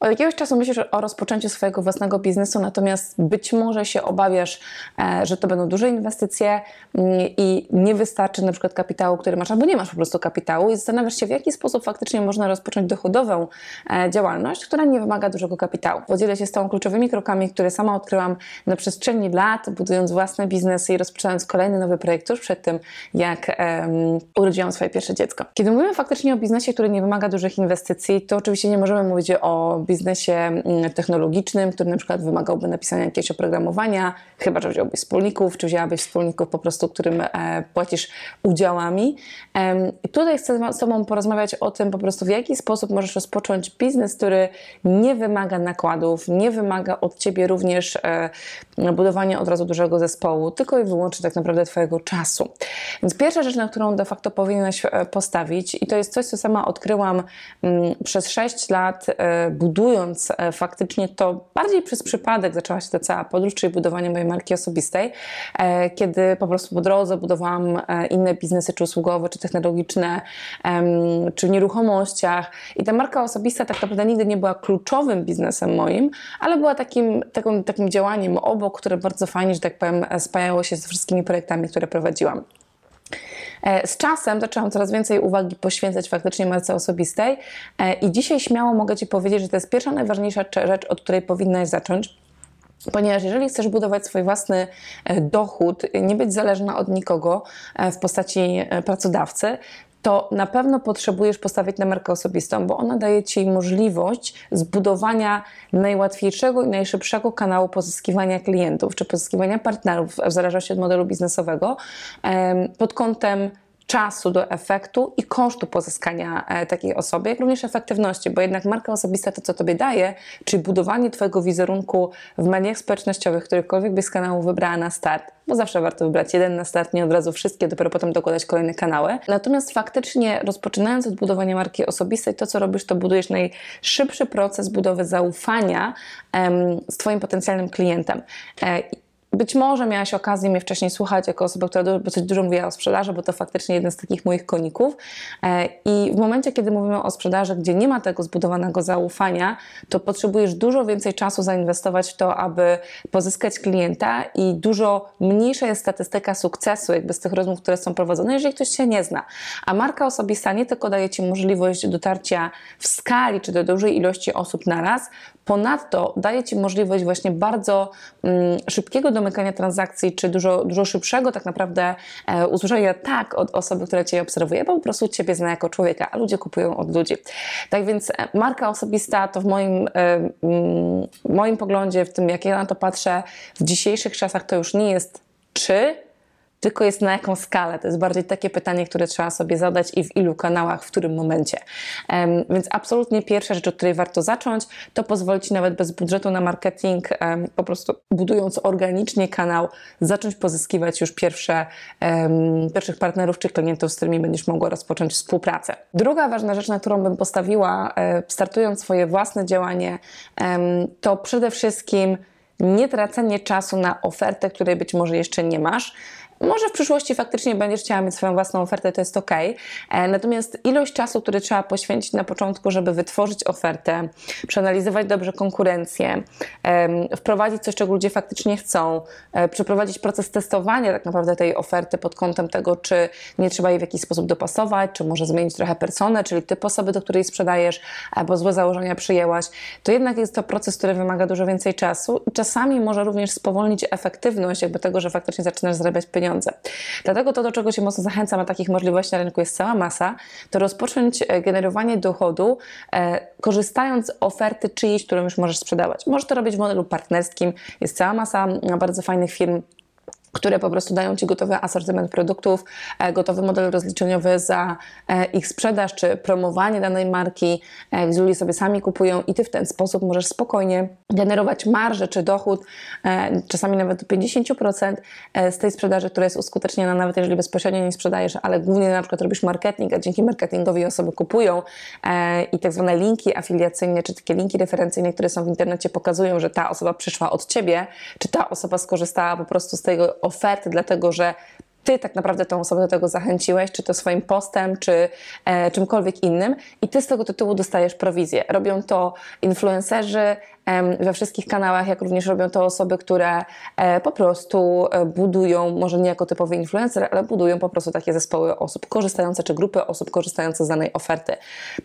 Od jakiegoś czasu myślisz o rozpoczęciu swojego własnego biznesu, natomiast być może się obawiasz, e, że to będą duże inwestycje mm, i nie wystarczy na przykład kapitału, który masz, albo nie masz po prostu kapitału i zastanawiasz się, w jaki sposób faktycznie można rozpocząć dochodową e, działalność, która nie wymaga dużego kapitału. Podzielę się z tą kluczowymi krokami, które sama odkryłam na przestrzeni lat, budując własne biznesy i rozpoczynając kolejny nowy projekt tuż przed tym, jak um, urodziłam swoje pierwsze dziecko. Kiedy mówimy faktycznie o biznesie, który nie wymaga dużych inwestycji, to oczywiście nie możemy mówić o biznesie mm, technologicznym, który na przykład wymagałby napisania jakiegoś oprogramowania, chyba że wziąłbyś wspólników, czy wzięłabyś wspólników po prostu, którym e, płacisz udziałami. I tutaj chcę z Tobą porozmawiać o tym po prostu, w jaki sposób możesz rozpocząć biznes, który nie wymaga nakładów, nie wymaga od Ciebie również e, budowania od razu dużego zespołu, tylko i wyłącznie tak naprawdę Twojego czasu. Więc pierwsza rzecz, na którą de facto powinieneś e, postawić, i to jest coś, co sama odkryłam mm, przez 6 lat, budując budując e, faktycznie to bardziej przez przypadek zaczęła się ta cała podróż, czyli budowanie mojej marki osobistej, e, kiedy po prostu po drodze budowałam e, inne biznesy, czy usługowe, czy technologiczne, czy w nieruchomościach. I ta marka osobista tak naprawdę nigdy nie była kluczowym biznesem moim, ale była takim, takim, takim działaniem obok, które bardzo fajnie, że tak powiem, spajało się z wszystkimi projektami, które prowadziłam. E, z czasem zaczęłam coraz więcej uwagi poświęcać faktycznie marce osobistej e, i dzisiaj śmiało mogę Ci powiedzieć, że to jest pierwsza najważniejsza rzecz, od której powinnaś zacząć. Ponieważ jeżeli chcesz budować swój własny e, dochód, nie być zależna od nikogo w postaci pracodawcy, to na pewno potrzebujesz postawić na markę osobistą, bo ona daje Ci możliwość zbudowania najłatwiejszego i najszybszego kanału pozyskiwania klientów czy pozyskiwania partnerów, w zależności od modelu biznesowego, pod kątem czasu do efektu i kosztu pozyskania e, takiej osoby, jak również efektywności, bo jednak marka osobista to, co Tobie daje, czyli budowanie Twojego wizerunku w mediach społecznościowych, którykolwiek byś z kanału wybrała na start, bo zawsze warto wybrać jeden na start, nie od razu wszystkie, dopiero potem dokładać kolejne kanały. Natomiast faktycznie rozpoczynając od budowania marki osobistej, to co robisz, to budujesz najszybszy proces budowy zaufania em, z Twoim potencjalnym klientem. E, być może miałaś okazję mnie wcześniej słuchać jako osoba, która dosyć dużo mówiła o sprzedaży, bo to faktycznie jeden z takich moich koników. E, I w momencie, kiedy mówimy o sprzedaży, gdzie nie ma tego zbudowanego zaufania, to potrzebujesz dużo więcej czasu zainwestować w to, aby pozyskać klienta i dużo mniejsza jest statystyka sukcesu jakby z tych rozmów, które są prowadzone, jeżeli ktoś się nie zna. A marka osobista nie tylko daje Ci możliwość dotarcia w skali czy do dużej ilości osób naraz, ponadto daje Ci możliwość właśnie bardzo mm, szybkiego domykania transakcji, czy dużo, dużo szybszego tak naprawdę e, usłyszenia tak od osoby, która Cię obserwuje, bo po prostu Ciebie zna jako człowieka, a ludzie kupują od ludzi. Tak więc e, marka osobista to w moim, e, mm, moim poglądzie, w tym jak ja na to patrzę, w dzisiejszych czasach to już nie jest czy, tylko jest na jaką skalę. To jest bardziej takie pytanie, które trzeba sobie zadać i w ilu kanałach, w którym momencie. Um, więc absolutnie pierwsza rzecz, od której warto zacząć, to pozwolić nawet bez budżetu na marketing, um, po prostu budując organicznie kanał, zacząć pozyskiwać już pierwsze, um, pierwszych partnerów czy klientów, z którymi będziesz mogła rozpocząć współpracę. Druga ważna rzecz, na którą bym postawiła, e, startując swoje własne działanie, to przede wszystkim nie tracenie czasu na ofertę, której być może jeszcze nie masz. Może w przyszłości faktycznie będziesz chciała mieć swoją własną ofertę, to jest ok. E, natomiast ilość czasu, który trzeba poświęcić na początku, żeby wytworzyć ofertę, przeanalizować dobrze konkurencję, wprowadzić coś, czego ludzie faktycznie chcą, e, przeprowadzić proces testowania tak naprawdę tej oferty pod kątem tego, czy nie trzeba jej w jakiś sposób dopasować, czy może zmienić trochę personę, czyli typ osoby, do której sprzedajesz, albo złe założenia przyjęłaś, to jednak jest to proces, który wymaga dużo więcej czasu czasami może również spowolnić efektywność jakby tego, że faktycznie zaczynasz zarabiać pieniądze pieniądze. Dlatego to, do czego się mocno zachęcam, a takich możliwości na rynku jest cała masa, to rozpocząć e, generowanie dochodu, e, korzystając z oferty czyjejś, którą już możesz sprzedawać. Możesz to robić w modelu partnerskim, jest cała masa bardzo fajnych firm, które po prostu dają Ci gotowy asortyment produktów, e, gotowy model rozliczeniowy za e, ich sprzedaż czy promowanie danej marki, e, gdzie ludzie sobie sami kupują i Ty w ten sposób możesz spokojnie generować marżę czy dochód, czasami nawet do 50% z tej sprzedaży, która jest uskuteczniana, nawet jeżeli bezpośrednio nie sprzedajesz, ale głównie na przykład robisz marketing, a dzięki marketingowi osoby kupują i tak zwane linki afiliacyjne, czy takie linki referencyjne, które są w internecie pokazują, że ta osoba przyszła od Ciebie, czy ta osoba skorzystała po prostu z tego oferty, dlatego że ty tak naprawdę tą osobę do tego zachęciłeś, czy to swoim postem, czy e, czymkolwiek innym, i ty z tego tytułu dostajesz prowizję. Robią to influencerzy e, we wszystkich kanałach, jak również robią to osoby, które e, po prostu e, budują, może nie jako typowy influencer, ale budują po prostu takie zespoły osób korzystające, czy grupy osób korzystające z danej oferty.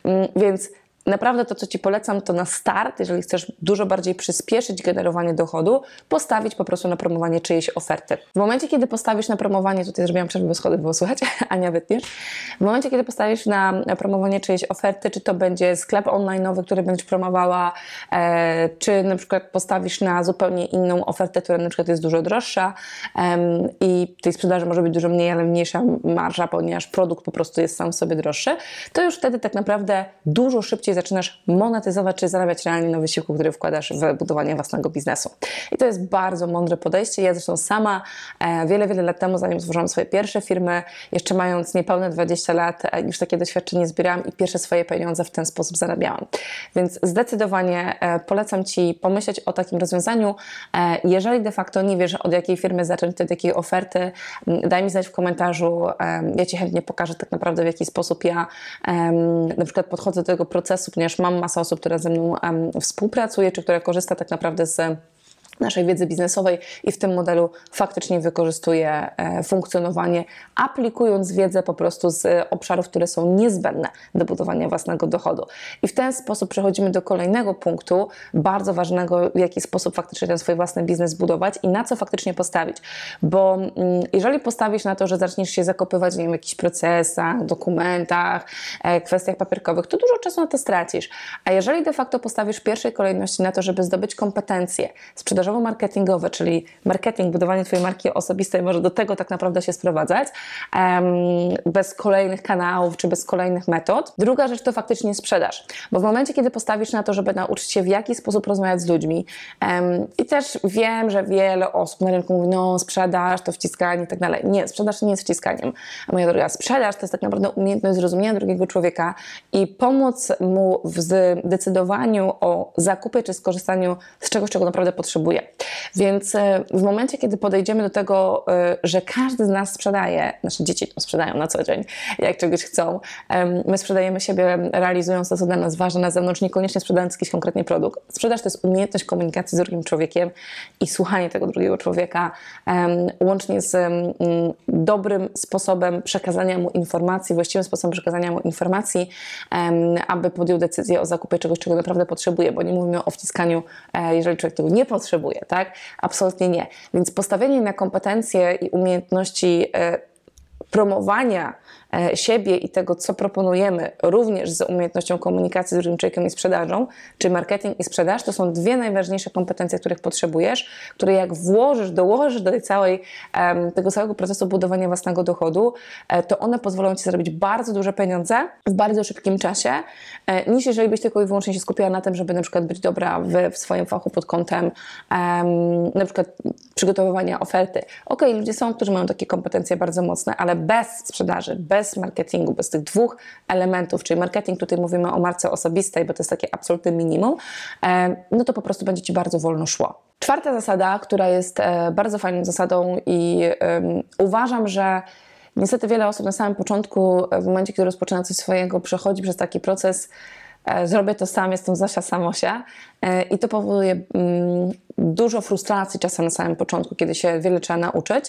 Mm, więc Naprawdę to, co Ci polecam, to na start, jeżeli chcesz dużo bardziej przyspieszyć generowanie dochodu, postawić po prostu na promowanie czyjejś oferty. W momencie, kiedy postawisz na promowanie, tutaj zrobiłam przerwę, bo schody było słychać, Ania wytniesz. W momencie, kiedy postawisz na promowanie czyjejś oferty, czy to będzie sklep online'owy, który będziesz promowała, e, czy na przykład postawisz na zupełnie inną ofertę, która na przykład jest dużo droższa e, i tej sprzedaży może być dużo mniej, ale mniejsza marża, ponieważ produkt po prostu jest sam sobie droższy, to już wtedy tak naprawdę dużo szybciej zaczynasz monetyzować, czy zarabiać realnie na wysiłku, który wkładasz w budowanie własnego biznesu. I to jest bardzo mądre podejście. Ja zresztą sama e, wiele, wiele lat temu, zanim stworzyłam swoje pierwsze firmy, jeszcze mając niepełne 20 lat, e, już takie doświadczenie zbierałam i pierwsze swoje pieniądze w ten sposób zarabiałam. Więc zdecydowanie e, polecam Ci pomyśleć o takim rozwiązaniu. Jeżeli de facto nie wiesz, od jakiej firmy zacząć, od jakiej oferty, daj mi znać w komentarzu. Ja Ci chętnie pokażę tak naprawdę, w jaki sposób ja na przykład podchodzę do tego procesu ponieważ mam masę osób, które ze mną um, współpracuje, czy które korzysta tak naprawdę z naszej wiedzy biznesowej i w tym modelu faktycznie wykorzystuje e, funkcjonowanie, aplikując wiedzę po prostu z obszarów, które są niezbędne do budowania własnego dochodu. I w ten sposób przechodzimy do kolejnego punktu, bardzo ważnego, w jaki sposób faktycznie ten swój własny biznes budować i na co faktycznie postawić. Bo mm, jeżeli postawisz na to, że zaczniesz się zakopywać nie wiem, w jakichś procesach, dokumentach, e, kwestiach papierkowych, to dużo czasu na to stracisz. A jeżeli de facto postawisz w pierwszej kolejności na to, żeby zdobyć kompetencje, sprzedaż sprzedażowo-marketingowe, czyli marketing, budowanie Twojej marki osobistej może do tego tak naprawdę się sprowadzać, bez kolejnych kanałów czy bez kolejnych metod. Druga rzecz to faktycznie sprzedaż, bo w momencie, kiedy postawisz na to, żeby nauczyć się w jaki sposób rozmawiać z ludźmi i też wiem, że wiele osób na rynku mówi, no sprzedaż to wciskanie i tak dalej. Nie, sprzedaż nie jest wciskaniem. Moja droga, sprzedaż to jest tak naprawdę umiejętność zrozumienia drugiego człowieka i pomóc mu w zdecydowaniu o zakupie czy skorzystaniu z czegoś, czego naprawdę potrzebuje. Więc e, w momencie, kiedy podejdziemy do tego, e, że każdy z nas sprzedaje, nasze dzieci to sprzedają na co dzień, jak czegoś chcą, my sprzedajemy siebie, realizując to, co dla nas ważne na zewnątrz, niekoniecznie sprzedając jakiś konkretny produkt. Sprzedaż to jest umiejętność komunikacji z drugim człowiekiem i słuchanie tego drugiego człowieka, łącznie z dobrym sposobem przekazania mu informacji, właściwym sposobem przekazania mu informacji, aby podjął decyzję o zakupie czegoś, czego naprawdę potrzebuje, bo nie mówimy o wciskaniu, e, jeżeli człowiek tego nie potrzebuje, potrzebuje, tak? Absolutnie nie. Więc postawienie na kompetencje i umiejętności e, promowania siebie i tego, co proponujemy, również z umiejętnością komunikacji z drugim człowiekiem i sprzedażą, czy marketing i sprzedaż, to są dwie najważniejsze kompetencje, których potrzebujesz, które jak włożysz, dołożysz do tej całej, tego całego procesu budowania własnego dochodu, e, to one pozwolą Ci zarobić bardzo duże pieniądze w bardzo szybkim czasie, e, niż jeżeli byś tylko i wyłącznie się skupiała na tym, żeby na przykład być dobra w, w swoim fachu pod kątem na przykład przygotowywania oferty. Ok, ludzie są, którzy mają takie kompetencje bardzo mocne, ale bez sprzedaży, bez bez marketingu, bez tych dwóch elementów, czyli marketing, tutaj mówimy o marce osobistej, bo to jest takie absolutne minimum, e, no to po prostu będzie Ci bardzo wolno szło. Czwarta zasada, która jest e, bardzo fajną zasadą i uważam, że niestety wiele osób na samym początku, w momencie, kiedy rozpoczyna coś swojego, przechodzi przez taki proces e, zrobię to sam, jestem Zosia Samosia i to powoduje mm, dużo frustracji czasem na samym początku, kiedy się wiele trzeba nauczyć.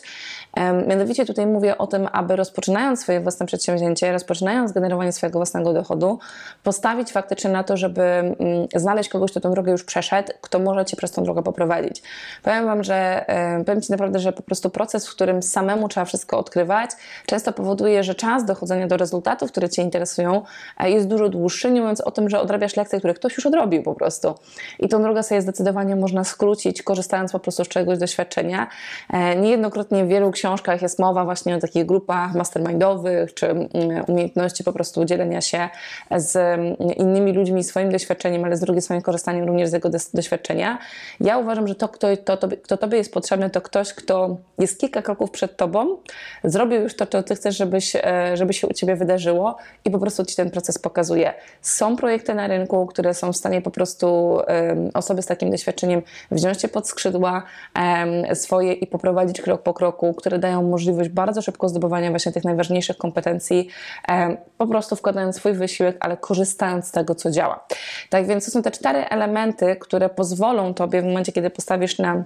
Mianowicie tutaj mówię o tym, aby rozpoczynając swoje własne przedsięwzięcie, rozpoczynając generowanie swojego własnego dochodu, postawić faktycznie na to, żeby mm, znaleźć kogoś, kto tę drogę już przeszedł, kto może Cię przez tą drogę poprowadzić. Powiem Wam, że powiem Ci naprawdę, że po prostu proces, w którym samemu trzeba wszystko odkrywać, często powoduje, że czas dochodzenia do rezultatów, które Cię interesują, e, jest dużo dłuższy, nie mówiąc o tym, że odrabiasz lekcje, które ktoś już odrobił po prostu. I tą drogę sobie zdecydowanie można skrócić korzystając po prostu z czegoś doświadczenia. E, Niejednokrotnie w wielu książkach jest mowa właśnie o takich grupach mastermindowych, czy mm, umiejętności po prostu dzielenia się z mm, innymi ludźmi swoim doświadczeniem, ale z drugiej strony korzystaniem również z jego doświadczenia. Ja uważam, że to, kto, to, to, kto tobie jest potrzebny, to ktoś, kto jest kilka kroków przed tobą, zrobił już to, co ty chcesz, żebyś, e, żeby się u ciebie wydarzyło i po prostu ci ten proces pokazuje. Są projekty na rynku, które są w stanie po prostu osoby z takim doświadczeniem wziąć się pod skrzydła swoje i poprowadzić krok po kroku, które dają możliwość bardzo szybko zdobywania właśnie tych najważniejszych kompetencji, po prostu wkładając swój wysiłek, ale korzystając z tego, co działa. Tak więc to są te cztery elementy, które pozwolą tobie w momencie, kiedy postawisz na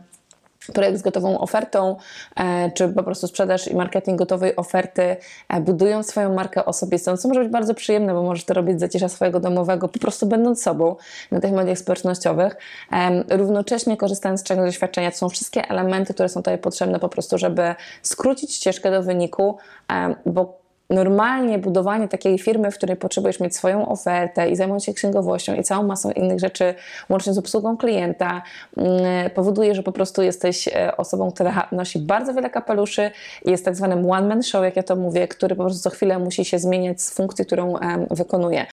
projekt z gotową ofertą, e, czy po prostu sprzedaż i marketing gotowej oferty, e, budując swoją markę osobistą, co może być bardzo przyjemne, bo możesz to robić z zacisza swojego domowego, po prostu będąc sobą na tych mediach społecznościowych, równocześnie korzystając z czegoś doświadczenia. To są wszystkie elementy, które są tutaj potrzebne po prostu, żeby skrócić ścieżkę do wyniku, bo normalnie budowanie takiej firmy, w której potrzebujesz mieć swoją ofertę i zajmować się księgowością i całą masą innych rzeczy, łącznie z obsługą klienta, mm, powoduje, że po prostu jesteś e, osobą, która nosi bardzo wiele kapeluszy i jest tak zwanym one-man show, jak ja to mówię, który po prostu co chwilę musi się zmieniać z funkcji, którą wykonuje.